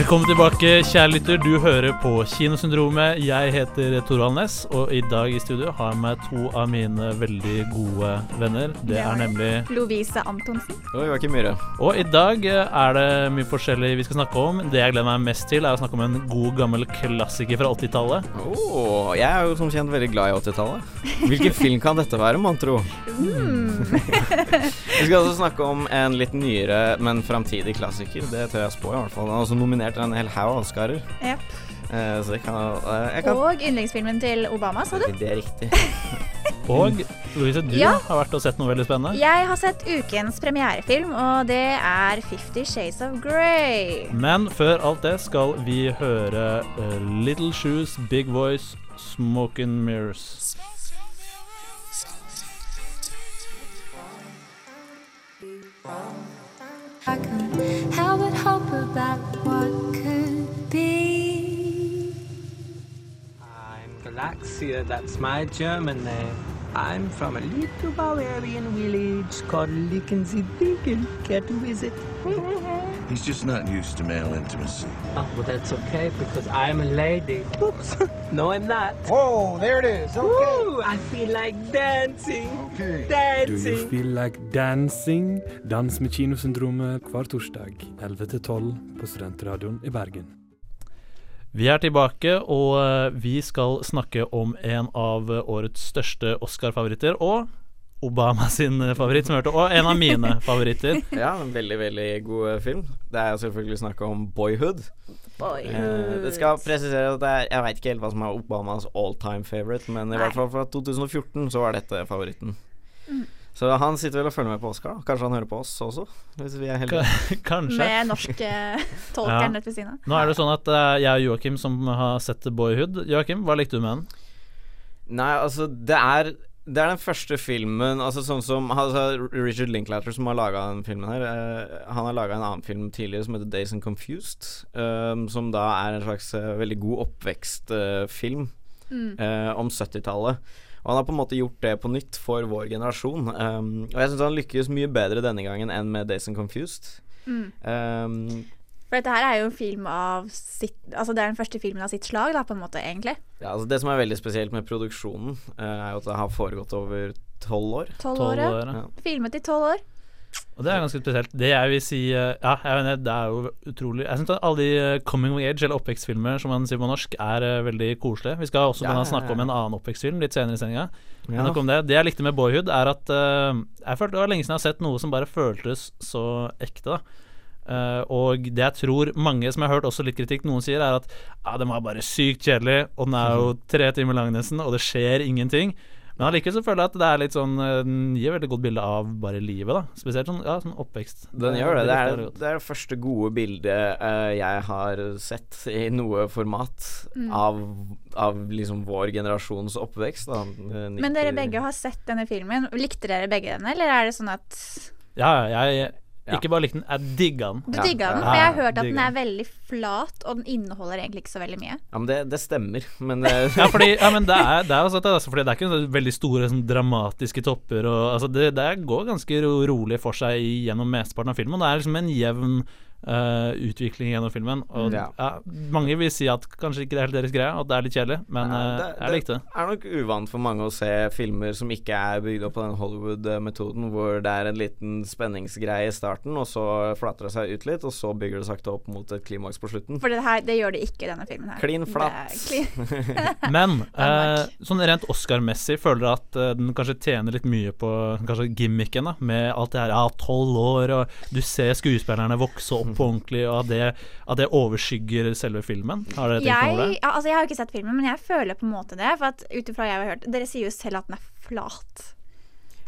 Velkommen tilbake, kjære lytter. Du hører på Kinosyndromet. Jeg heter Torvald Næss, og i dag i studio har jeg med to av mine veldig gode venner. Det er nemlig Lovise Antonsen. Og Joakim Myhre. Og i dag eh, er det mye forskjellig vi skal snakke om. Det jeg gleder meg mest til, er å snakke om en god, gammel klassiker fra 80-tallet. Åh, jeg er jo som kjent veldig glad i 80-tallet. Hvilken film kan dette være, mon tro? Vi skal altså snakke om en litt nyere, men framtidig klassiker. Det tør jeg spå, i hvert fall. Den er også nominert til en hel haug Oscarer. Yep. Uh, så jeg kan uh, Jeg kan Og yndlingsfilmen til Obama, sa du? Det er riktig. Og Louise, du Ja. har vært og sett noe veldig spennende. Jeg har sett ukens premierefilm, og det er Fifty Shades of Grey. Men før alt det skal vi høre uh, Little Shoes, Big Voice, Smoke and Mirrors. I couldn't help but hope about Galaxia, that's my German name. I'm from a little Bavarian village called Lickensee-Dinkel. Care to visit? He's just not used to male intimacy. Oh, well, that's okay because I'm a lady. Oops. no, I'm not. Whoa, there it is. Okay. Woo, I feel like dancing. Okay. Do you feel like dancing? Dans med Kinosyndromet hver torsdag 11-12 på Studentradioen i Bergen. Vi er tilbake, og eh, vi skal snakke om en av eh, årets største Oscar-favoritter, og Obama sin eh, favoritt, som hørte, og en av mine favoritter. Ja, en veldig, veldig god film. Det er selvfølgelig snakk om Boyhood. Boyhood. Eh, det skal presisere at det er Jeg veit ikke helt hva som er Obamas all time favorite, men i Nei. hvert fall fra 2014 så var dette favoritten. Så han sitter vel og følger med på Oscar. da Kanskje han hører på oss også, hvis vi er heldige. Kanskje. Med norske eh, tolkeren rett ved siden av. Nå er det sånn at er jeg og Joakim som har sett Boyhood. Joakim, hva likte du med den? Nei, altså, det er det er den første filmen Altså sånn som altså, Richard Linklater, som har laga den filmen her, uh, han har laga en annen film tidligere som heter Days and Confused, um, som da er en slags uh, veldig god oppvekstfilm eh, om 70-tallet. Og han har på en måte gjort det på nytt for vår generasjon. Um, og jeg syns han lykkes mye bedre denne gangen enn med Days and Confused. Um, For dette her er jo en film av sitt Altså det er den første filmen av sitt slag, da, på en måte, egentlig. ja, altså det som er veldig spesielt med produksjonen, uh, er jo at det har foregått over tolv år. Tolv år, Tolv ja. år, ja. Ja. Filmet i tolv år. Og det er ganske spesielt. Det jeg vil si eh, Ja, jeg mener, det er jo utrolig Jeg syns alle de eh, coming of age, eller oppvekstfilmer, som man sier på norsk, er eh, veldig koselige. Vi skal også Ja, å ja, snakke ja. om en annen oppvekstfilm litt senere i sendinga. Ja. det. Det jeg likte med Boyhood, er at uh, Jeg følte det var lenge siden jeg har sett noe som bare føltes så ekte, da. Uh, og det jeg tror mange som jeg har hørt også litt kritikk, noen sier, er at ah, den var bare sykt kjedelig, og den er jo tre timer lang nesten, og det skjer ingenting. Men allikevel så føler jeg at det er litt sånn eh, Den gir veldig godt bilde av bare livet, da. Spesielt sånn, ja, sånn oppvekst. Den gjør det. Det er, det er det første gode bildet uh, jeg har sett i noe format av, av liksom vår generasjons oppvekst. Da. Men dere begge har sett denne filmen. Likte dere begge denne, eller er det sånn at Ja, jeg Ja. ikke bare likte den, jeg digga den. du digga den? For jeg har hørt at den er veldig flat, og den inneholder egentlig ikke så veldig mye. Ja, men det, det stemmer, men eh, Ja, fordi, ja, men det er, det er også det er altså fordi det er ikke sånne veldig store sånn, dramatiske topper. Og, altså, det, det går ganske rolig for seg gjennom mesteparten av filmen. Det er liksom en jevn eh, utvikling gjennom filmen. Og Ja. ja, mange vil si at kanskje ikke det er helt deres greie, at det er litt kjedelig, men det- jeg likte det. Det er nok uvant for mange å se filmer som ikke er bygd opp på den Hollywood-metoden, hvor det er en liten spenningsgreie i starten, og så flater det seg ut litt, og så bygger det sakte opp mot et klimaks på slutten. For det, her, det gjør det ikke i denne filmen her. Klin flatt. Men uh, sånn rent Oscar-messig føler dere at den kanskje tjener litt mye på kanskje gimmicken, da, med alt det her ja, tolv år, og du ser skuespillerne vokse opp på ordentlig, og at det, at det overskygger selve filmen. Har dere tenkt Jeg, over det? ja, altså jeg har ikke sett filmen, men jeg føler på en måte det. For at ut ifra jeg har hørt Dere sier jo selv at den er flat.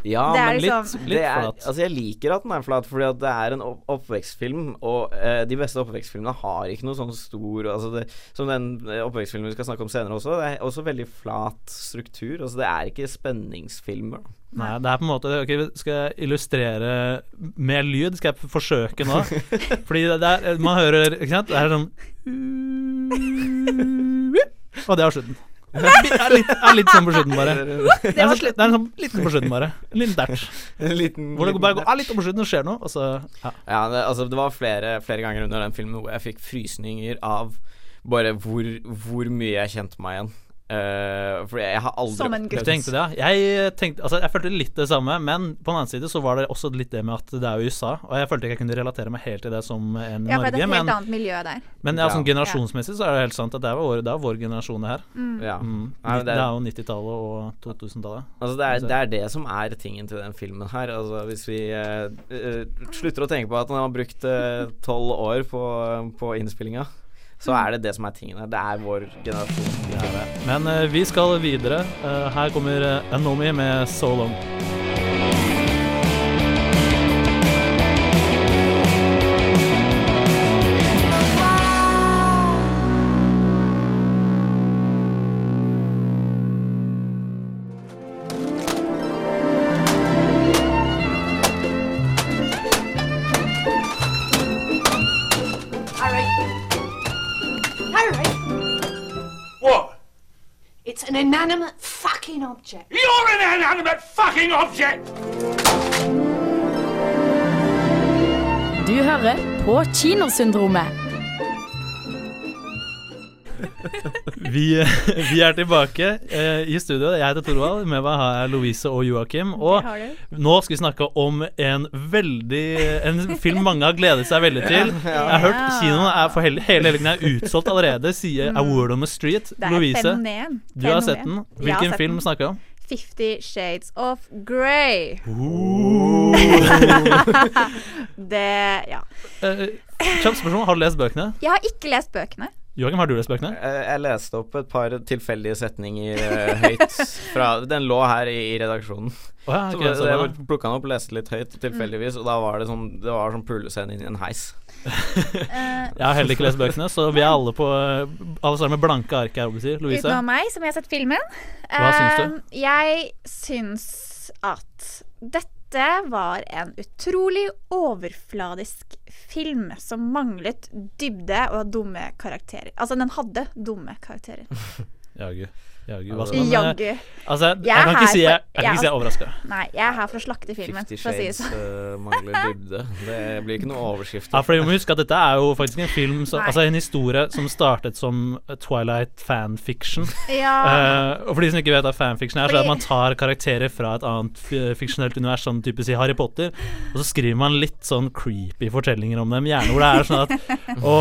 Ja, Det er men liksom- litt, litt det er, flat. Altså, jeg liker at den er flat, fordi at det er en oppvekstfilm, og eh, de beste oppvekstfilmene har ikke noe sånn stor altså det, Som den eh, oppvekstfilmen vi skal snakke om senere også, det er også veldig flat struktur. Altså, det er ikke spenningsfilmer. Nei, det er på en måte okay, skal jeg illustrere med lyd? Skal jeg forsøke nå? Fordi det er Man hører Ikke sant? Det er sånn Og det er slutten. Det er er litt, er litt sånn på slutten, bare. Det er, sånn, det er en sånn liten på slutten, bare. En liten dert. En liten, Hvor det bare går ah, litt på slutten, og skjer noe, og så ja. Ja, det, altså, det var flere, flere ganger under den filmen hvor jeg fikk frysninger av bare hvor, hvor mye jeg kjente meg igjen. Uh, for jeg har aldri Som en Du gutt. tenkte det, ja. Jeg tenkte Altså, jeg følte litt det samme, men på den annen side så var det også litt det med at det er USA, og jeg følte ikke jeg kunne relatere meg helt til det som en i Ja, for det er Norge, et helt men, annet miljø der. men ja, sånn generasjonsmessig så er det helt sant at det er vår, det er vår generasjon det her. Ja. Mm. Nei, men det, er, jo 90-tallet og 2000-tallet. Altså det, er, det er det som er tingen til den filmen her. Altså Hvis vi uh, uh, slutter å tenke på at den har brukt eh, tolv år på, på innspillinga, så er det det som er tingene. Det er vår generasjon. Men eh, vi skal videre. Eh, her kommer uh, Anomi med So Long. Inanimate fucking object. You're an inanimate fucking object! Du hører på Kinosyndromet. Vi, vi er tilbake eh, i studio. Jeg heter Torvald. Med meg har jeg Louise og Joakim. Og nå skal vi snakke om en veldig En film mange har gledet seg veldig til. Jeg har hørt kinoen er for hele, hele helgen er utsolgt allerede, sier A Word on the Street. Det er Louise, fenomen. du har sett den. Hvilken sett film snakker vi om? Fifty Shades of Grey. det Ja. Eh, Kjapt spørsmål. Har du lest bøkene? Jeg har ikke lest bøkene. Joakim, har du lest bøkene? Eh, Jeg leste opp et par tilfeldige setninger eh, høyt fra Den lå her i, i redaksjonen. Oh, ja, okay, så jeg plukka den opp leste litt høyt tilfeldigvis, og da var det sånn Det var sånn pulescene i en heis. Eh, Jeg har heller ikke lest bøkene, så vi er alle på Alle sammen med blanke ark her, si. Louise? Utenom meg, som jeg har sett filmen. Hva syns du? Eh, Jeg syns at dette var en utrolig overfladisk film som manglet dybde og dumme karakterer. Altså, den hadde dumme karakterer. Jaggu. Jaggu. Hva skal man Jaggu. eh, Altså, jeg, Jeg kan ikke si jeg, jeg, kan ikke si jeg er overraska. Nei, jeg er her for å slakte filmen, Fifty for å si det Shades eh, mangler dybde. Det blir ikke noe overskrift. Ja, for vi må huske at dette er jo faktisk en film som, Altså en historie som startet som Twilight fanfiction. Ja. Uh, og for de som ikke vet hva fanfiction er, så er at man tar karakterer fra et annet fiksjonelt univers, sånn type si Harry Potter, og så skriver man litt sånn creepy fortellinger om dem. Gjerne hvor det er sånn at Å,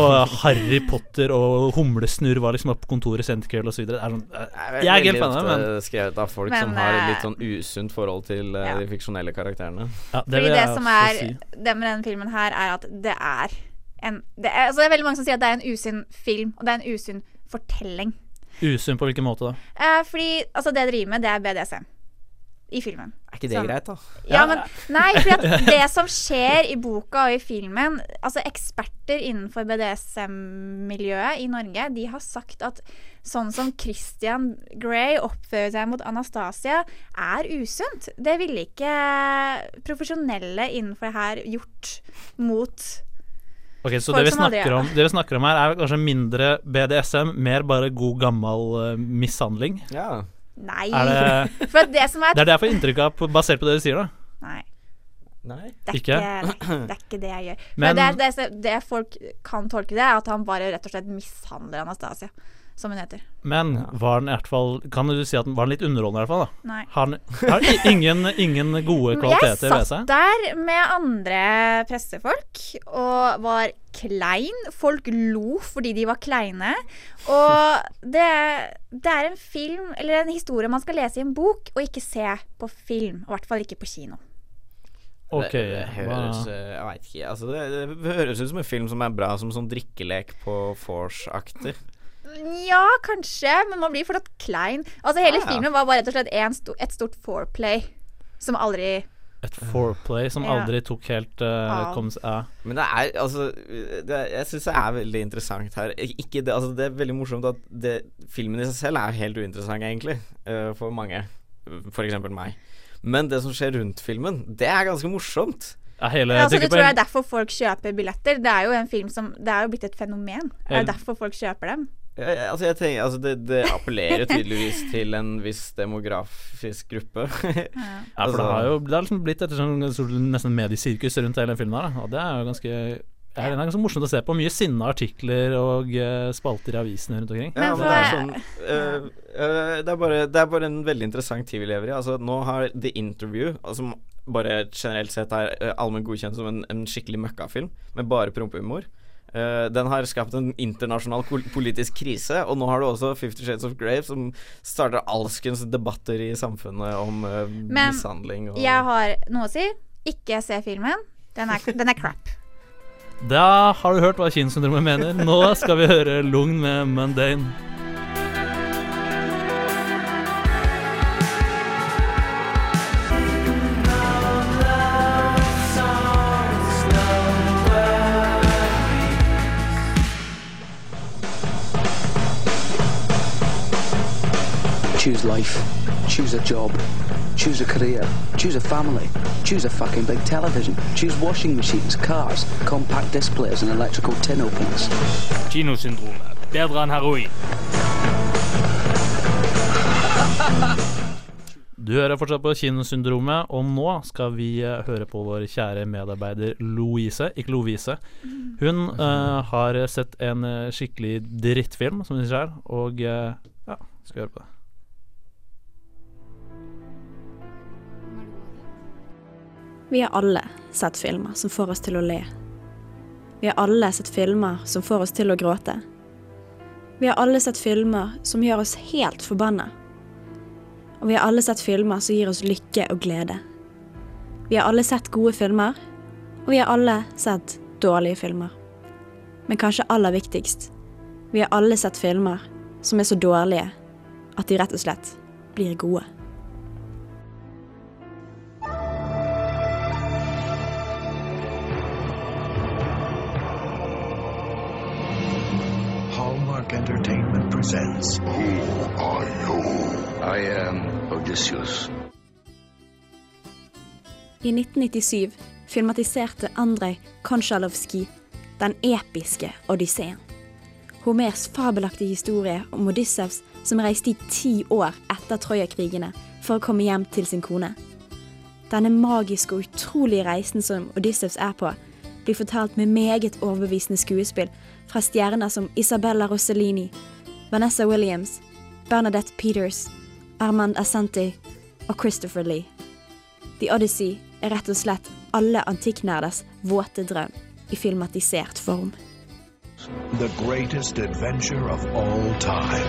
Harry Potter og humlesnurr var liksom oppe på kontoret sent kveld og så videre. Det er sånn, eh, jeg er veldig det, men skrevet av folk Men, som har et eh, litt sånn usunt forhold til eh, ja. de fiksjonelle karakterene. ja, Fordi det som er si. Det med denne filmen her, er at det er en det er, altså det er veldig mange som sier at det er en usunn film, og det er en usunn fortelling. Usunn på hvilken måte da? Eh, fordi altså det jeg driver med, det er BDSM i filmen. Er ikke det så. greit, da? Ja, men Nei, for det som skjer i boka og i filmen Altså Eksperter innenfor BDSM-miljøet i Norge De har sagt at sånn som Christian Grey oppfører seg mot Anastasia, er usunt. Det ville ikke profesjonelle innenfor det her gjort mot Ok, Så det vi, snakker om, det vi snakker om her, er kanskje mindre BDSM, mer bare god gammel uh, mishandling? Ja. Nei. Er det, For det som er det er det jeg får inntrykk av, basert på det du sier, da. Nei. Nei. Det er Ikke? ikke, det er ikke det jeg gjør. Men- Men det, det, det folk kan tolke det, er at han bare rett og slett mishandler Anastasia, som hun heter. Men var den i hvert fall Kan du si at den var litt underholdende, i hvert fall? da Nei. Har den har ingen, ingen gode kvaliteter ved seg? Jeg satt der med andre pressefolk og var klein. Folk lo fordi de var kleine. Og det, det er en film, eller en historie man skal lese i en bok, og ikke se på film. Og i hvert fall ikke på kino. Ok, det, det høres eh, Jeg veit ikke. Altså, det, det høres ut som en film som er bra som sånn drikkelek på vors-aktig. Ja, kanskje, men man blir fortsatt klein. Altså Hele Ja, ja. filmen var bare rett og slett en sto et stort foreplay. som aldri Et foreplay som Ja. aldri tok helt uh, Av. kom, ja. Men det er altså det, Jeg syns det er veldig interessant her. Ikke det, altså det er veldig morsomt at det, filmen i seg selv er helt uinteressant, egentlig, uh, for mange. For eksempel meg. Men det som skjer rundt filmen, det er ganske morsomt. Ja, hele, ja, altså, Det tror jeg er derfor folk kjøper billetter. Det er jo en film som Det er jo blitt et fenomen. Det er jo derfor folk kjøper dem. Ja, ja, altså jeg tenker, altså det, det appellerer tydeligvis til en viss demografisk gruppe. Ja, for det har jo det har liksom blitt et sånn, nesten mediesirkus rundt hele filmen her. Og det er jo ganske det er ganske morsomt å se på. Mye sinna artikler og uh, spalter i avisene rundt omkring. Ja, men det er sånn uh, uh, det, er bare, det er bare en veldig interessant tid vi lever i. Altså Nå har The Interview, altså, som bare generelt sett er allment godkjent som en, en skikkelig møkkafilm, med bare prompehumor. Øh, den har skapt en internasjonal politisk krise, og nå har du også Fifty Shades of Grave, som starter alskens debatter i samfunnet om uh, Men mishandling og jeg har noe å si. Ikke se filmen. Den er, den er crap. Da har du hørt hva kinosyndromet mener. Nå skal vi høre Lugn med Mundane. Choose life. Choose a job. Choose a career. Choose a family. Choose a fucking big television. Choose washing machines, cars, compact displays, and electrical tin openers. Kinosyndromet. Bedre enn heroin. Du hører fortsatt på Kinosyndromet, og nå skal vi eh, høre på vår kjære medarbeider Louise, ikke Lovise. Hun uh, har sett en eh, skikkelig drittfilm, som hun sier og uh, ja, skal høre på det. Vi har alle sett filmer som får oss til å le. Vi har alle sett filmer som får oss til å gråte. Vi har alle sett filmer som gjør oss helt forbanna. Og vi har alle sett filmer som gir oss lykke og glede. Vi har alle sett gode filmer, og vi har alle sett dårlige filmer. Men kanskje aller viktigst, vi har alle sett filmer som er så dårlige at de rett og slett blir gode. Entertainment presents Who Are You? I am Odysseus. I 1997 filmatiserte Andrej Konsjalovskij den episke Odysseen. Homers fabelaktige historie om Odyssevs som reiste i ti år etter Troja-krigene for å komme hjem til sin kone. Denne magiske og utrolige reisen som Odyssevs er på, blir fortalt med meget overbevisende skuespill fra stjerner som Isabella Rossellini, Vanessa Williams, Bernadette Peters, Armand Asante og Christopher Lee. The Odyssey er rett og slett alle antikknerders våte drøm i filmatisert form. The greatest adventure of all time.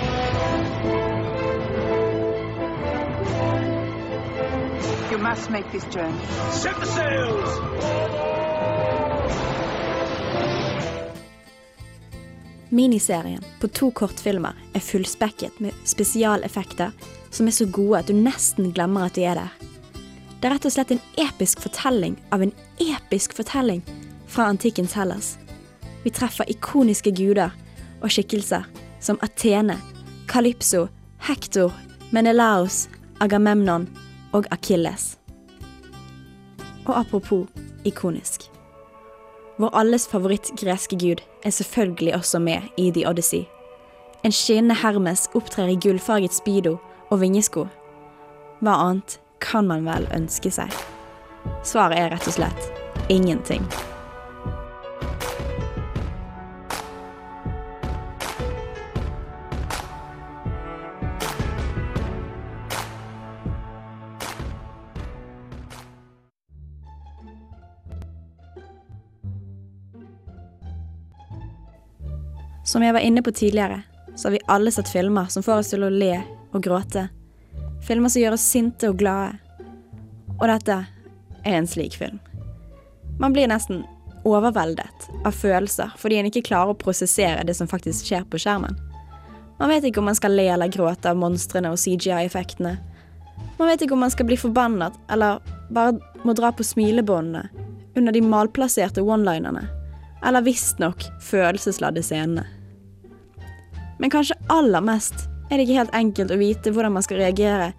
You must make this journey. Set the sails! Miniserien på to kortfilmer er fullspekket med spesialeffekter som er så gode at du nesten glemmer at de er der. Det er rett og slett en episk fortelling av en episk fortelling fra antikkens Hellas. Vi treffer ikoniske guder og skikkelser som Athene, Calypso, Hector, Menelaos, Agamemnon og Akilles. Og apropos ikonisk. Vår alles favoritt-greske gud er selvfølgelig også med i The Odyssey. En skinnende Hermes opptrer i gullfarget speedo og vingesko. Hva annet kan man vel ønske seg? Svaret er rett og slett ingenting. Som jeg var inne på tidligere, så har vi alle sett filmer som får oss til å le og gråte. Filmer som gjør oss sinte og glade. Og dette er en slik film. Man blir nesten overveldet av følelser fordi en ikke klarer å prosessere det som faktisk skjer på skjermen. Man vet ikke om man skal le eller gråte av monstrene og CGI-effektene. Man vet ikke om man skal bli forbannet, eller bare må dra på smilebåndene under de malplasserte one-linerne, eller visstnok følelsesladde scenene. Men kanskje aller mest er det ikke helt enkelt å vite hvordan man skal reagere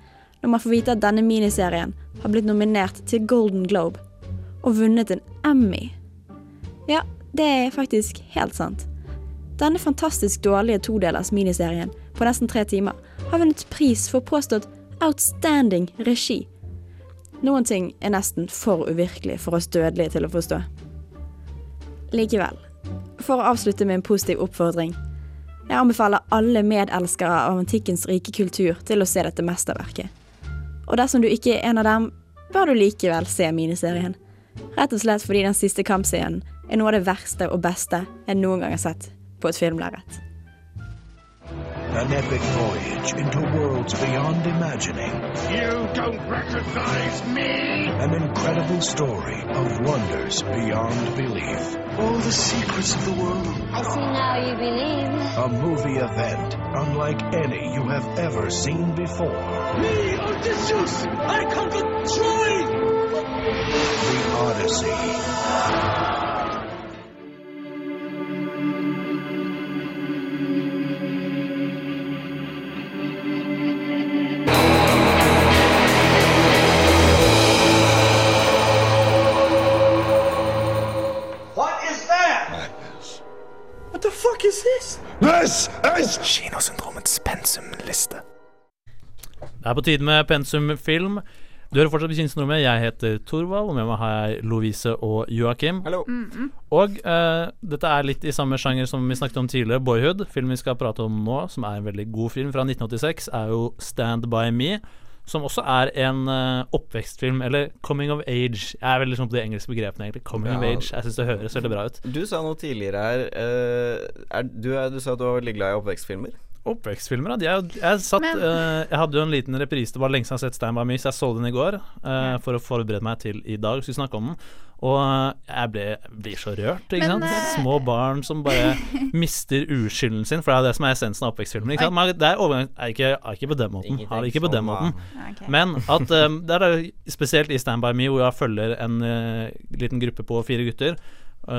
når man får vite at denne miniserien har blitt nominert til Golden Globe og vunnet en Emmy. Ja, det er faktisk helt sant. Denne fantastisk dårlige todelers miniserien på nesten tre timer har vunnet pris for påstått outstanding regi. Noen ting er nesten for uvirkelig for oss dødelige til å forstå. Likevel, for å avslutte med en positiv oppfordring. Jeg anbefaler alle medelskere av antikkens rike kultur til å se dette mesterverket. Og dersom du ikke er en av dem, bør du likevel se miniserien. Rett og slett fordi den siste kampscenen er noe av det verste og beste jeg noen gang har sett på et filmlerret. An epic voyage into worlds beyond imagining. You don't recognize me? An incredible story of wonders beyond belief. All the secrets of the world. I see now you believe. A movie event unlike any you have ever seen before. Me, Odysseus! I conquered Troy! The Odyssey. Det er på tide med pensumfilm. Du hører fortsatt Kinsrommet. Jeg heter Torvald, og med meg har jeg Lovise og Joakim. Og uh, dette er litt i samme sjanger som vi snakket om tidligere, Boyhood. Filmen vi skal prate om nå, som er en veldig god film fra 1986, er jo Stand By Me. Som også er en uh, oppvekstfilm, eller coming of age. Jeg er veldig sånn på de engelske begrepene, egentlig. Coming of age. Jeg syns det høres veldig bra ut. Du sa noe tidligere her uh, er, du, er, du sa at du var veldig glad i oppvekstfilmer. Oppvekstfilmer, da. Er, jeg, satt, Men- uh, jeg hadde jo en liten reprise. Det var lenge siden jeg har sett Stein By Me, så jeg så den i går eh, for å forberede meg til i dag skulle snakke om den. Og eh, jeg ble, blir så rørt, ikke Men, sant. Små barn som bare mister uskylden sin, for det er det som er essensen av oppvekstfilmer. Ikke sant? Men det er overgang er ikke, er ikke på den måten. Har ikke på den måten. da. Men at um, det er spesielt i Stand By Me, hvor jeg følger en uh, liten gruppe på fire gutter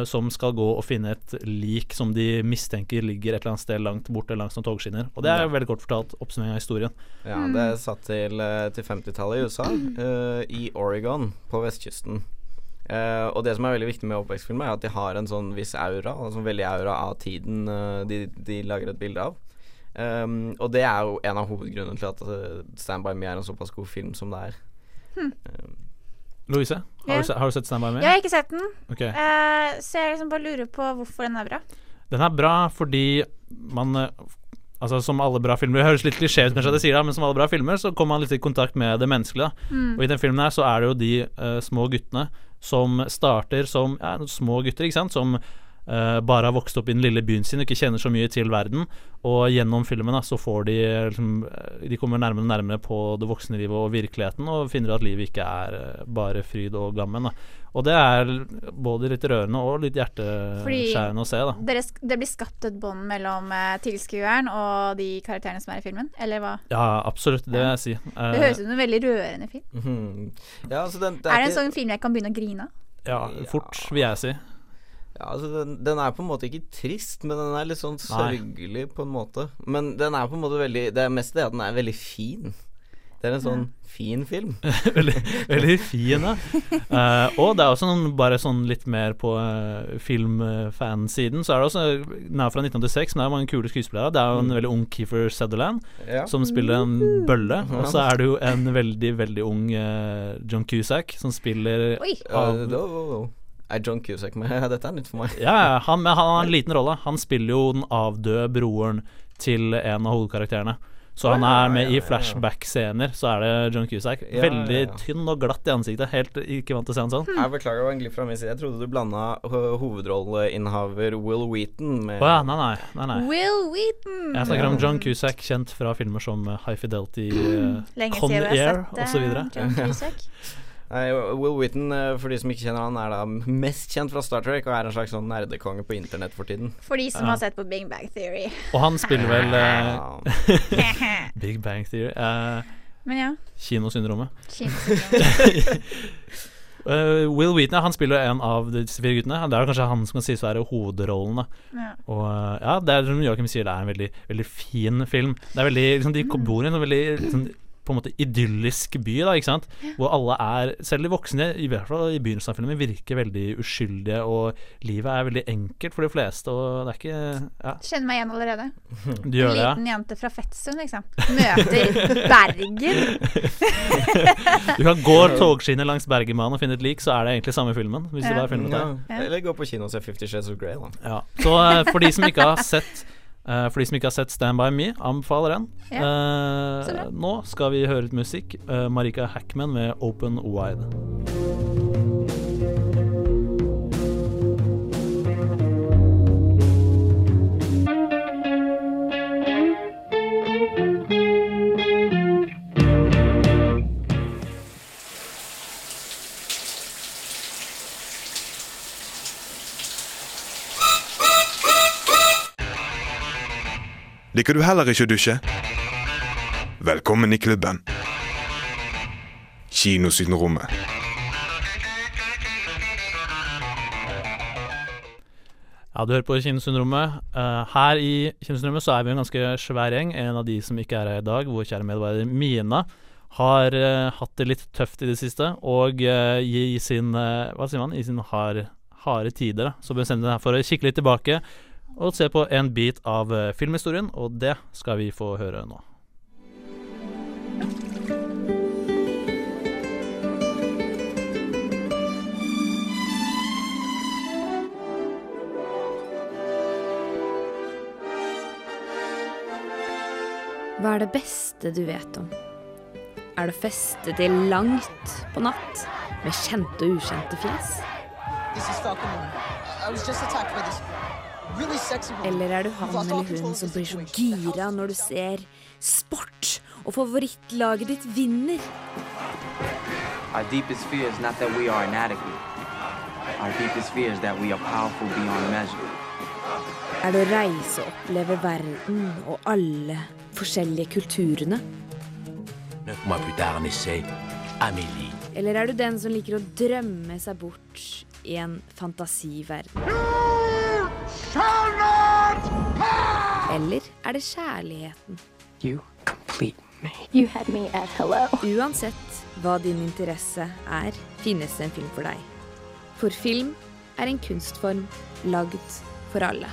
som skal gå og finne et lik som de mistenker ligger et eller annet sted langt borte langs noen togskinner. Og det er jo veldig kort fortalt oppsummering av historien. Ja, det er satt til, eh, til 50-tallet i USA, uh, i Oregon på vestkysten. Uh, og det som er veldig viktig med oppvekstfilmer, er at de har en sånn viss aura, altså veldig aura av tiden uh, de, de lager et bilde av. Um, og det er jo en av hovedgrunnene til at eh, Stand By Me er en såpass god film som det er. Hm. Louise, har, du, har du sett Standby Me? Jeg har ikke sett den, okay. uh, så jeg liksom bare lurer på hvorfor den er bra. Den er bra fordi man eh, Altså Som alle bra filmer Det høres litt klisjé ut, kanskje, at jeg sier det, men som alle bra filmer så kommer man litt i kontakt med det menneskelige. Mm. Og i den filmen her så er det jo de uh, små guttene som starter som ja, små gutter, ikke sant, som bare har vokst opp i den lille byen sin og ikke kjenner så mye til verden. Og gjennom filmen da så får de eh, liksom eh, De kommer nærmere og nærmere på det voksne livet og virkeligheten, og finner at livet ikke er eh, bare fryd og gammen. da. Og det er både litt rørende og litt hjerteskjærende å se, da. Dere, det blir skapt et bånd mellom eh, tilskueren og de karakterene som er i filmen, eller hva? Ja, absolutt. Det vil jeg si. Eh, Det høres ut som en veldig rørende film. Mhm. Ja, altså den, Er det en ikke- sånn film jeg kan begynne å grine av? Ja, fort, vil jeg si. Ja, altså den, den er på en måte ikke trist, men den er litt sånn Nei. sørgelig på en måte. Men den er på en måte veldig Det er mest det at den er veldig fin. Det er en sånn fin film. veldig, veldig fin, ja. uh, og det er også noen, bare sånn litt mer på uh, filmfansiden, så er det også Den er fra 1986, men det er mange kule skuespillere. Det er jo en veldig ung Keefer Sutherland Ja. som spiller en bølle. Og så er det jo en veldig, veldig ung uh, John Cusack som spiller Oi. av. er John Cusack med? Dette er nytt for meg. Ja, han, men han har en liten rolle. Han spiller jo den avdøde broren til en av hovedkarakterene. Så han er med i flashback-scener, så er det John Cusack. Veldig tynn og glatt i ansiktet. Helt ikke vant til å se han sånn. Jeg beklager, det var en glipp fra min side. Jeg trodde du blanda ho- hovedrolleinnehaver Will Wheaton med Å ja, nei, nei. nei, nei. Will Wheaton! Jeg snakker om John Cusack, kjent fra filmer som eh, High Fidelity, uh, Lenge Con Air eh, osv. Nei, Will Wheaton, eh, for de som ikke kjenner han, er da mest kjent fra Star Trek og er en slags sånn nerdekonge på internett for tiden. For de som Ja. har sett på Big Bang Theory. Og han spiller vel uh, Big Bang Theory. Uh, Men ja. Kinosyndromet. Kinosyndromet. uh, Will Wheaton han spiller en av disse fire guttene. Det er kanskje han som kan sies å være hovedrollen. Ja. Og ja, det er som Joakim sier, det er en veldig, veldig fin film. Det er veldig, liksom, De bor i en sånn veldig liksom, på en måte idyllisk by, da, ikke sant? hvor alle er, selv de voksne, i hvert fall i begynnelsen av filmen, virker veldig uskyldige, og livet er veldig enkelt for de fleste, og det er ikke ja. Kjenner meg igjen allerede. En det, ja? liten jente fra Fettsund, liksom. Møter Bergen. Du kan gå togskinner langs Bergenbanen og finne et lik, så er det egentlig samme filmen. Hvis du bare filmet det. Ja. Eller gå på kino og se Fifty Shades of Grey, da. Ja. Så eh, for de som ikke har sett eh, For de som ikke har sett Stand By Me, anbefaler den. Ja. Uh, nå skal vi høre litt musikk. Uh, Marika Hackman med 'Open Wide'. Liker du heller ikke å dusje? Velkommen i klubben. Kinosyndromet. Ja, du hører på Kinosyndromet. Eh, her i Kinosyndromet så er vi en ganske svær gjeng. En av de som ikke er her i dag, vår kjære medarbeider Mina, har eh, hatt det litt tøft i det siste. Og eh, i, sin Hva sier man? I sin hard, harde tider, da. Så bestemte jeg meg for å kikke litt tilbake og se på en bit av eh, filmhistorien, og det skal vi få høre nå. Hva er det beste du vet om? Er det feste til langt på natt med kjente og ukjente fjes? This is Falcon. I was just attacked by this. Eller er du han eller hun som blir så. Gira når du ser sport, og favorittlaget ditt vinner? Our deepest fear is not that we are inadequate. Our deepest fear is that we are powerful beyond measure. Er det å reise og oppleve verden og alle forskjellige kulturene? Eller er du den som liker å drømme seg bort i en fantasiverden? Eller er det kjærligheten? You complete me. You had me at hello. Uansett hva din interesse er, finnes det en film for deg. For film er en kunstform lagd for alle.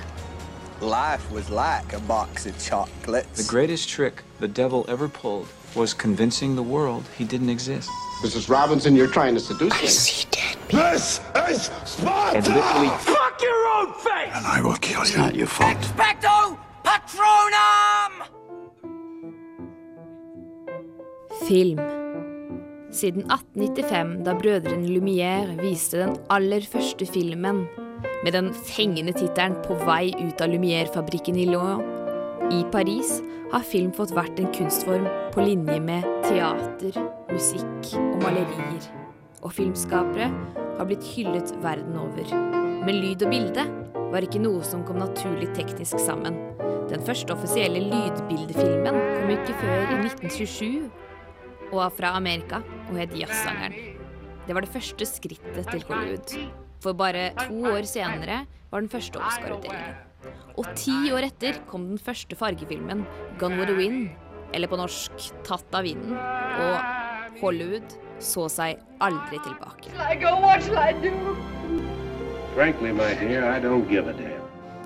Life was like a box of chocolates. The greatest trick the devil ever pulled was convincing the world he didn't exist. Mrs. Robinson, you're trying to seduce me. I see dead This is Sparta! And literally your own face! And I will kill you. It's not your fault. Expecto Patronum! Film. Siden 1895, da brødrene Lumière viste den aller første filmen med den fengende tittelen 'På vei ut av Lumière-fabrikken i Lyon' i Paris, har film fått vært en kunstform på linje med teater, musikk og malerier. Og filmskapere har blitt hyllet verden over. Men lyd og bilde var ikke noe som kom naturlig teknisk sammen. Den første offisielle lydbildefilmen kom ikke før i 1927 og var fra Amerika og het Jazzsangeren. Det var det første skrittet til Hollywood. For bare to år senere var den første Oscar-utdelingen. Og ti år etter kom den første fargefilmen, Gone with the Wind, eller på norsk Tatt av vinden. Og Hollywood så seg aldri tilbake. Frankly, dear.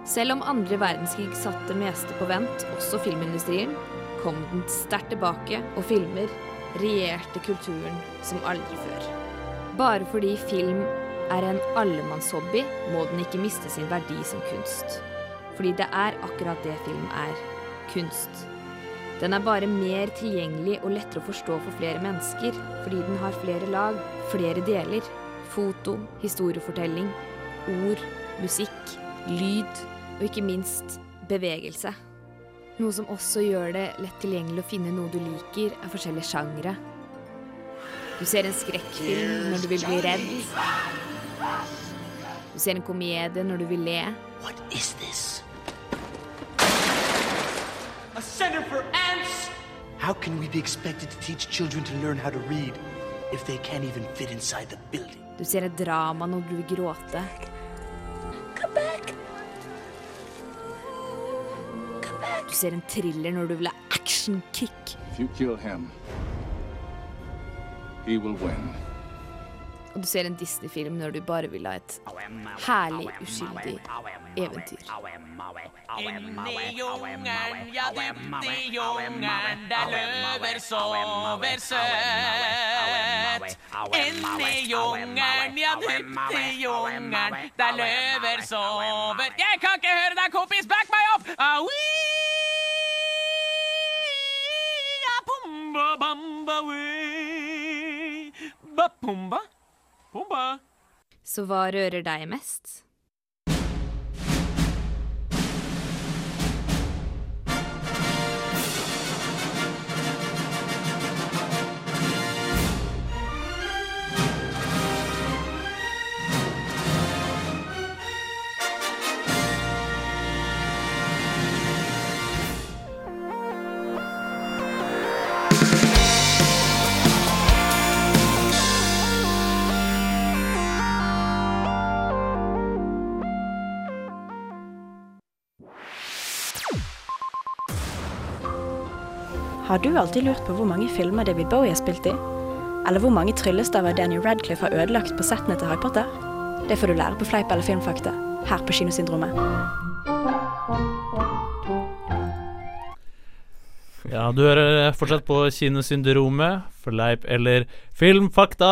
Selv om andre verdenskrig satte det meste på vent, også filmindustrien, kom den sterkt tilbake, og filmer regjerte kulturen som aldri før. Bare fordi film er en allemannshobby, må den ikke miste sin verdi som kunst. Fordi det er akkurat det film er kunst. Den er bare mer tilgjengelig og lettere å forstå for flere mennesker, fordi den har flere lag, flere deler. Foto, historiefortelling, ord, musikk, lyd og ikke minst bevegelse. Noe som også gjør det lett tilgjengelig å finne noe du liker, er forskjellige sjangre. Du ser en skrekkfilm når du vil bli redd. Du ser en komedie når du vil le. What is this? A center for ants? How can we be expected to teach children to learn how to read if they can't even fit inside the building? Du ser et drama når du vil gråte. Du ser en thriller når du vil ha action-kick. If you kill him, he will win. Og du ser en Disney-film når du bare vil ha et herlig, uskyldig eventyr. Inni jungelen, ja dypt i jungelen, der løver sover søt. Inni jungelen, ja dypt i jungelen, der løver sover Jeg kan ikke høre deg, kompis, back meg opp! Aui! Ja, pumba, bamba, wee. Ba, pumba. Så hva rører deg mest? Har du alltid lurt på hvor mange filmer David Bowie har spilt i? Eller hvor mange tryllestaver Daniel Radcliffe har ødelagt på settene til Harry Potter? Det får du lære på Fleip eller filmfakta, her på Kinosyndromet. Ja, du hører fortsatt på Kinosyndromet, Fleip eller Filmfakta,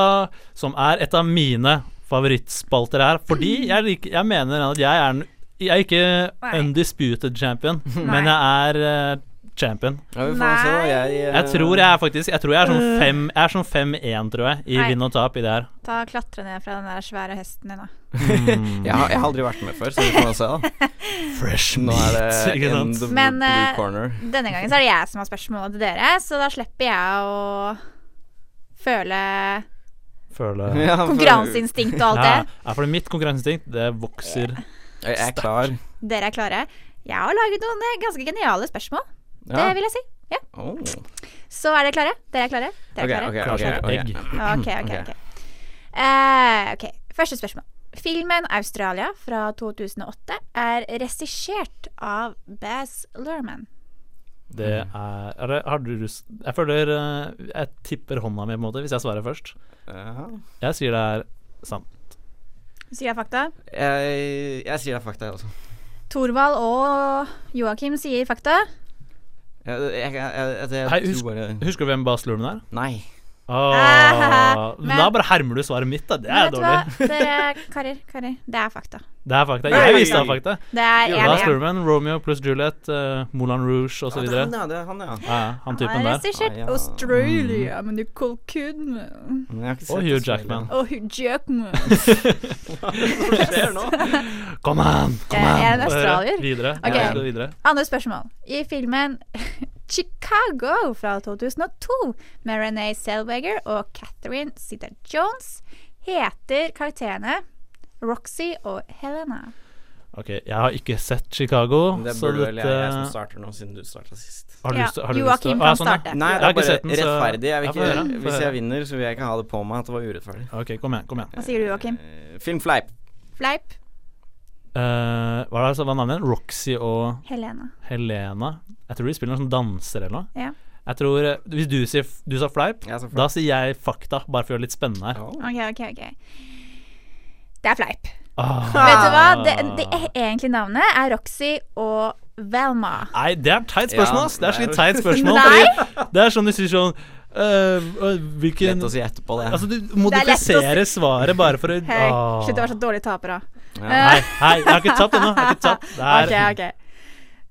som er et av mine favorittspalter her. Fordi jeg, liker, jeg mener at jeg er, en- jeg er ikke undisputed champion, men jeg er eh, champion. Ja. Jeg, eh, Jeg tror jeg er faktisk Jeg tror jeg er sånn fem Jeg er sånn 5-1, tror jeg, i Nei. vinn og tap i det her. Ta Klatre ned fra den der svære hesten din, da. jeg, har, jeg har aldri vært med før, så vi får se, da. Fresh Nå er det ikke sant? in the Men blue eh, corner. denne gangen så er det jeg som har spørsmålet til dere, så da slipper jeg å føle Føle Ja, konkurranseinstinkt og alt det. Ja, for mitt konkurranseinstinkt, det vokser Jeg er klar. Dere er klare? Jeg har laget noen eh, ganske geniale spørsmål. Ja. Det vil jeg si. Ja. Oh. Så er dere klare? Dere er klare? Dere er Ok, klare? ok, okay, okay. Egg. Ok, ok, ok. Eh, ok, Første spørsmål. Filmen 'Australia' fra 2008 er regissert av Baz Luhrmann. Det er, er det, Har du Jeg føler eh, Jeg tipper hånda mi, på en måte, hvis jeg svarer først. Ja. Jeg sier det er sant. Sier jeg fakta? Jeg, jeg sier det er fakta, jeg også. Thorvald og Joakim sier fakta. Jeg, jeg, jeg, jeg, jeg, Hei, tror husk, bare husker du hvem Bas Luhrmann er? Nei. Ah, Men- da bare hermer du svaret mitt, da. Det Men er vet du dårlig. hva, dere karer, karer, det er fakta. Det er fakta. Jeg visste det fakta. Det er en Bas igjen. Romeo pluss Juliet, uh, Moulin Rouge osv. Ja, det er han, ja, det er han, ja. Ja, han Han typen er der. Ah, ja. Australia, men du Colcoon Men har ikke Og Hugh Jackman. Og Hugh Jackman. Hva skjer nå? Kom an! Kom Jeg an! er en australier. Videre. Okay. Videre. Andre spørsmål. I filmen Chicago fra 2002 med Renee Zellweger og Catherine Sitter Jones heter karakterene Roxy og Helena. Ok, jeg har ikke sett Chicago, Det så burde vel jeg, jeg som starter nå, siden du starta sist. Har du Ja, lyst til har du Joakim Å, ja, sånn, starte. Nei, det er bare den, rettferdig. Jeg ikke, høre, hvis jeg vinner, så vil jeg ikke ha det på meg at det var urettferdig. Ok, kom igjen. kom igjen Hva sier du, Joakim? Film Fleip. Fleip? Uh, Hva er det var navnet? Roxy og Helena. Helena? Jeg tror de spiller noen sånn danser eller noe. Ja. Jeg tror eh, Hvis du sier Du sa fleip, sa fleip. da sier jeg fakta, bare for å gjøre det litt spennende her. Ok, ok, ok. Det er fleip. Ah. Vet du hva? Det, det egentlige navnet er Roxy og Velma. Nei, det er et teit spørsmål, Ja, ass. Det er det skikkelig er- teit spørsmål. Fordi det er sånn du sier sånn øh, øh, Hvilken Lett å si etterpå, det. Altså, du Det si. svaret bare for å Hei, Ah. slutt å være så dårlig taper, da. Nei, nei, jeg har ikke tapt ennå. Jeg har ikke tapt. Det er Ok, ok.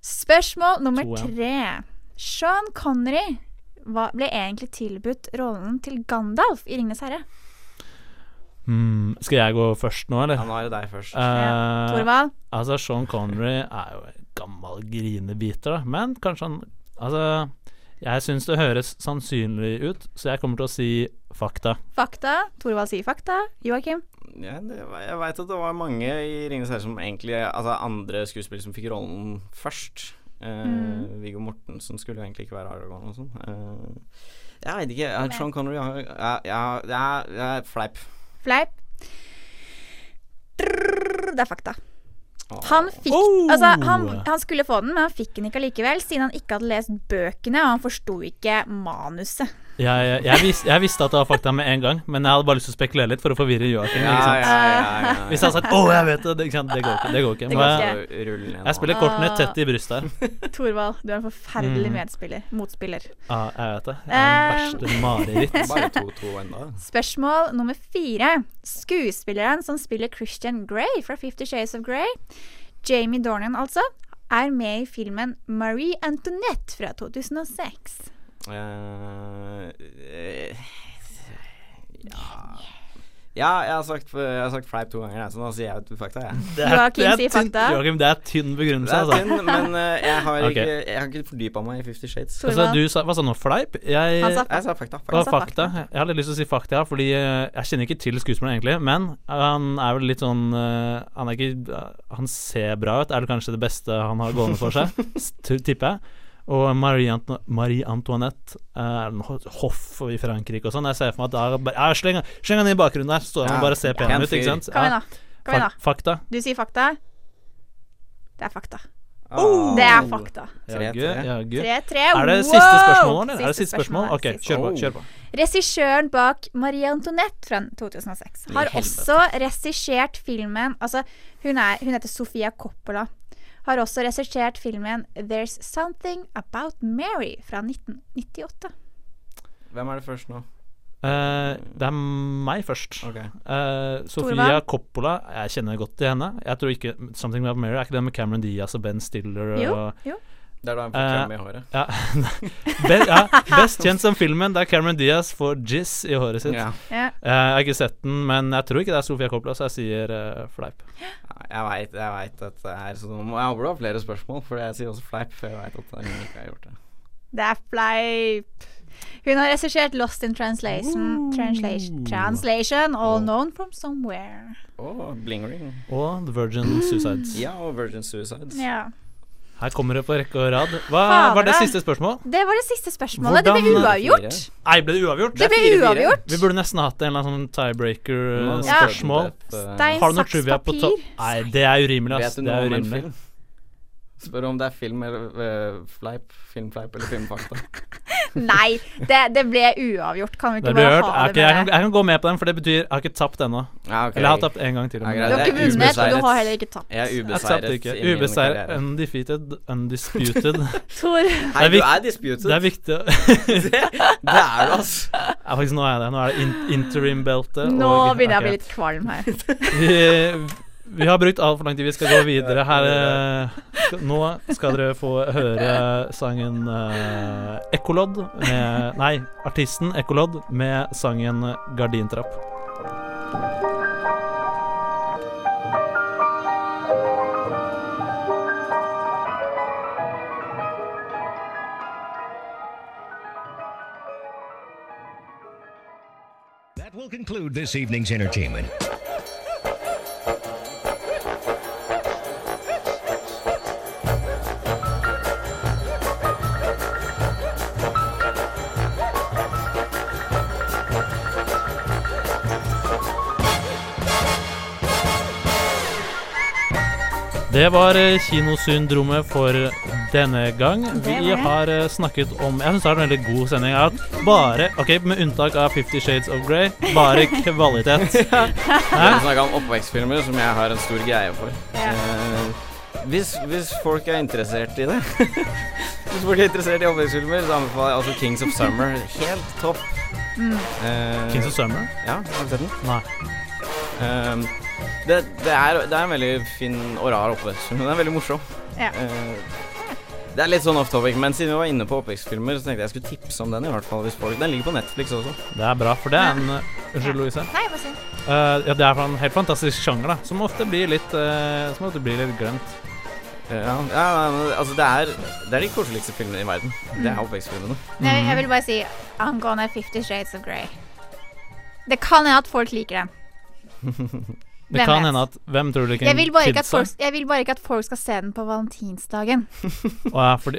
Spørsmål nummer To, ja. tre. Sean Connery hva ble egentlig tilbudt rollen til Gandalf i 'Ringenes herre'. Hmm, Skal jeg gå først nå, eller? Ja, nå er det deg først. Uh, Thorvald? altså, Sean Connery er jo en gammel grinebiter, da. Men kanskje han Altså, jeg syns det høres sannsynlig ut, så jeg kommer til å si fakta. Fakta. Thorvald sier fakta. Joakim? Ja, det, jeg veit at det var mange i 'Ringenes herre' som egentlig Altså andre skuespillere som fikk rollen først. Uh, Mm. Viggo Mortensen skulle jo egentlig ikke være Aragorn og sånn. Uh, jeg vet ikke. jeg- Sean Connery har ja, ja, det er, det er fleip. Fleip. Det er fakta. Han fikk Altså, han, han skulle få den, men han fikk den ikke allikevel, siden han ikke hadde lest bøkene, og han forsto ikke manuset. Jeg, jeg, vis, jeg visste at det var fakta med en gang, men jeg hadde bare lyst til å spekulere litt for å forvirre Joakim. Ja, ikke sant? ja, ja, ja, ja. Hvis jeg hadde sagt 'Å, jeg vet det', det, ikke sant? det går ikke. Det går ikke. Det går jeg, ikke. Jeg spiller kortene Ah. tett i brystet her. Thorvald, du er en forferdelig Mm. medspiller. Motspiller. Ja, jeg vet det. Jeg er den Eh. verste mareritt. Bare 2-2 ennå. Spørsmål nummer fire. Skuespilleren som spiller Christian Grey fra Fifty Shades of Grey, Jamie Dornan altså, er med i filmen Marie Antoinette fra 2006. Eh, eh, ja Ja, jeg har sagt, jeg har sagt fleip to ganger, jeg, så nå sier jeg fakta, jeg. Det er, det er tynn- Joachim, det er tynn begrunnelse, altså. tynn, men uh, jeg har ikke Jeg har ikke fordypa meg i Fifty Shades. Altså, du sa, hva sa du nå? Fleip? Jeg, Han sa Jeg sa fakta. Det Sa fakta. Jeg har litt lyst til å si fakta, fordi jeg kjenner ikke til skuespilleren egentlig, men han er vel litt sånn Han er ikke Han ser bra ut, er det kanskje det beste han har gående for seg, tipper jeg. Og Marie, Anto Marie Antoinette eh, er hoff i Frankrike og sånn. Jeg ser for meg at da bare ja, Sleng han i bakgrunnen der, står han Ja, og bare ser pen ut, ikke sant? Kom igjen, da. Kom igjen, da. Fak- Fakta. Du sier fakta. Det er fakta. Oh. Det er fakta. Jaggu, jaggu. Er det siste spørsmål, Siste, Er det Siste siste spørsmål? spørsmål, Ok, siste. kjør på. kjør på Regissøren bak Marie Antoinette fra 2006 har også regissert filmen Altså, hun, er, hun heter Sofia Coppola. Har også regissert filmen There's Something About Mary fra 1998. Hvem er det først nå? Uh, det er meg først. Okay. Uh, Sofia? Coppola, jeg kjenner godt til henne. Jeg tror ikke 'Something About Mary' er ikke det med Cameron Diaz og Ben Stiller Jo, og jo. Det er da han får Eh, klem i håret. Ja, Be, ja, best kjent som filmen der Cameron Diaz får jizz i håret sitt. Ja. Ja. Eh, jeg har ikke sett den, men jeg tror ikke det er Sofia Coppola, så jeg sier uh, fleip. Jeg veit vet at det er sånn Jeg håper du har flere spørsmål, for jeg sier også fleip. For jeg vet at hun ikke har gjort det. Det er fleip. Hun har regissert Lost in Translation, translation, translation All Known From Somewhere. Å, bling ring. Og The Virgin Suicides. Ja, og Virgin Suicides. Ja. Her kommer det på rekke og rad. Hva Fader, var det siste spørsmål? Det var det siste spørsmålet. det ble uavgjort. Nei, ble det uavgjort? Det ble uavgjort. Vi burde nesten hatt en eller annen sånn tiebreaker-spørsmål. Stein, Har du noe saks, trivia på papir. topp? Nei, det er urimelig, ass. Det er urimelig. Spør om det er film eller uh, fleip, filmfleip eller filmfakta. Nei, det, det ble uavgjort. Kan vi ikke bare hørt. ha det jeg, med kan, jeg kan gå med på den, for det betyr jeg har ikke tapt ennå. Ja, okay. Eller jeg har tapt én gang til. Ja. Du har ikke er vunnet, og du har heller ikke tapt. Jeg er Jeg ubeseiret ikke. i min Ubeseiret, undefeated, undisputed. Tor. Hei, du er disputed. Det er viktig det, det er du, altså. Ja, faktisk, nå er jeg det. Nå er det in interim-belte. Nå og- begynner jeg å bli litt kvalm her. Vi, har brukt altfor lang tid. Vi skal gå videre. Her, eh, nå skal dere få høre sangen uh, Ekkolodd med Nei, artisten Ekkolodd med sangen Gardintrapp. That will conclude this evening's entertainment. Det var eh, kinosyndromet for denne gang. Vi har eh, snakket om Jeg syns det er en veldig god sending. at bare Ok, med unntak av Fifty Shades of Grey, bare kvalitet. Vi Hæ? snakka om oppvekstfilmer, som jeg har en stor greie for. Eh, hvis, hvis folk er interessert i det Hvis folk er interessert i oppvekstfilmer, så anbefaler jeg altså Kings of Summer. Helt topp. Mm. Eh, Kings of Summer? Ja, har du sett den? Nei. Um, det, det, er, det er en veldig fin og rar oppvekstfilm. Den er veldig morsom. Ja. Uh, det er litt sånn off topic, men siden vi var inne på oppvekstfilmer, så tenkte jeg jeg skulle tipse om den. i hvert fall hvis folk Den ligger på Netflix også. Det er bra, for det er en Unnskyld, Louise. Nei, bare si. Uh, ja, det er en helt fantastisk sjanger, da, som ofte blir litt uh, Som ofte blir litt glemt. Ja, ja altså det er, det er de koseligste filmene i verden. Det er Mm. oppvekstfilmene. Jeg, jeg vil bare si angående Fifty Shades of Grey. Det kan hende at folk liker den. Det Hvem kan vet? hende at Hvem tror du kan Jeg vil, bare ikke at folk, jeg vil bare ikke at folk skal se den på valentinsdagen. Ja, fordi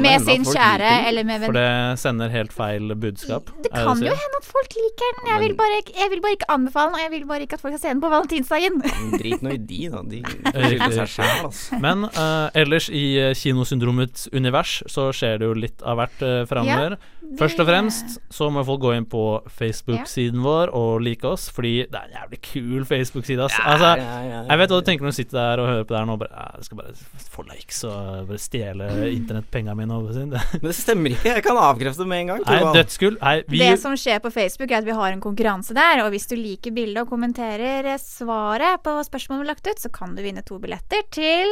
Med sin kjære eller med For det sender helt feil budskap. Det kan det jo hende at folk liker den. Jeg vil, bare, jeg vil bare ikke anbefale den, og jeg vil bare ikke at folk skal se den på valentinsdagen. Drit nå i de, da. De skylder seg sjæl, altså. Men uh, ellers i eh, kinosyndromets univers så skjer det jo litt av hvert uh, framover. det- Først og fremst så må folk gå inn på Facebook-siden vår og like oss, fordi det er en jævlig kul Facebook-side. ass. Ja, altså, ja, ja, ja. Jeg vet hva du tenker når du sitter der og hører på det her nå. Bare, ja, jeg skal bare få likes og bare stjele internettpengene mine. Men det stemmer ikke. Jeg kan avkrefte det med en gang. Nei, dødskull. Nei, vi Det som skjer på Facebook, er at vi har en konkurranse der. Og hvis du liker bildet og kommenterer svaret på spørsmålet vi har lagt ut, så kan du vinne to billetter til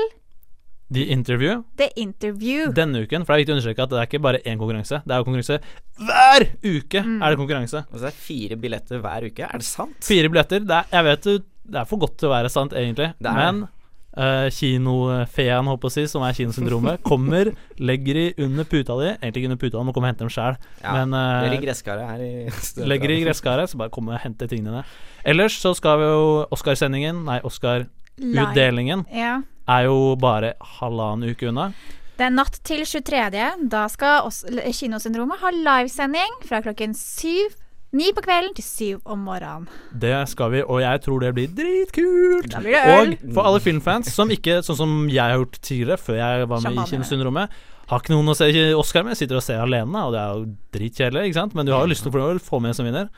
The Interview The Interview. denne uken. For det er viktig å understreke at det er ikke bare én konkurranse. Det er jo konkurranse hver uke! Mm. er det konkurranse Altså, det er fire billetter hver uke. Er det sant? Fire billetter. Det er, jeg vet det er for godt til å være sant, egentlig. Det er Men uh, kinofeen, håper jeg å si, som er kinosyndromet, kommer, legger de under puta di. Egentlig ikke under puta, må komme og hente dem sjæl. Ja, Men uh, det ligger gresskaret her i legger de i gresskaret, så bare kom og hente tingene dine. Ellers så skal vi jo Oscarsendingen, nei, Oscar-utdelingen, Ja. Er jo bare halvannen uke unna. Det er natt til 23. Da skal oss, Kinosyndromet ha livesending fra klokken syv Ni på kvelden til syv om morgenen. Det skal vi, og jeg tror det blir dritkult. Da blir det øl. Og for alle filmfans som ikke, sånn som jeg har gjort tidligere, før jeg var med Champagne. i Kinosyndromet, har ikke noen å se Oscar med, sitter og ser alene, og det er jo dritkjedelig, ikke sant? Men du har jo lyst til å få- med en som vinner.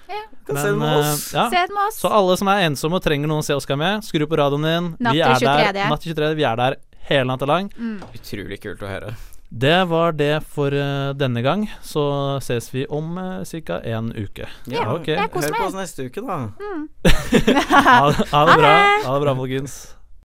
Kan se det med eh, oss. ja. Se med oss. Så alle som er ensomme og trenger noen å se Oscar med, skru på radioen din. Natt vi til 23. der 23.. natt til 23. Vi er der hele natta lang. Mm. Utrolig kult å høre. Det var det for uh, denne gang. Så ses vi om uh, ca. en uke. Ja, Ok. Hør på oss neste uke, da. Mm. ha, ha det bra. Ha det bra, folkens.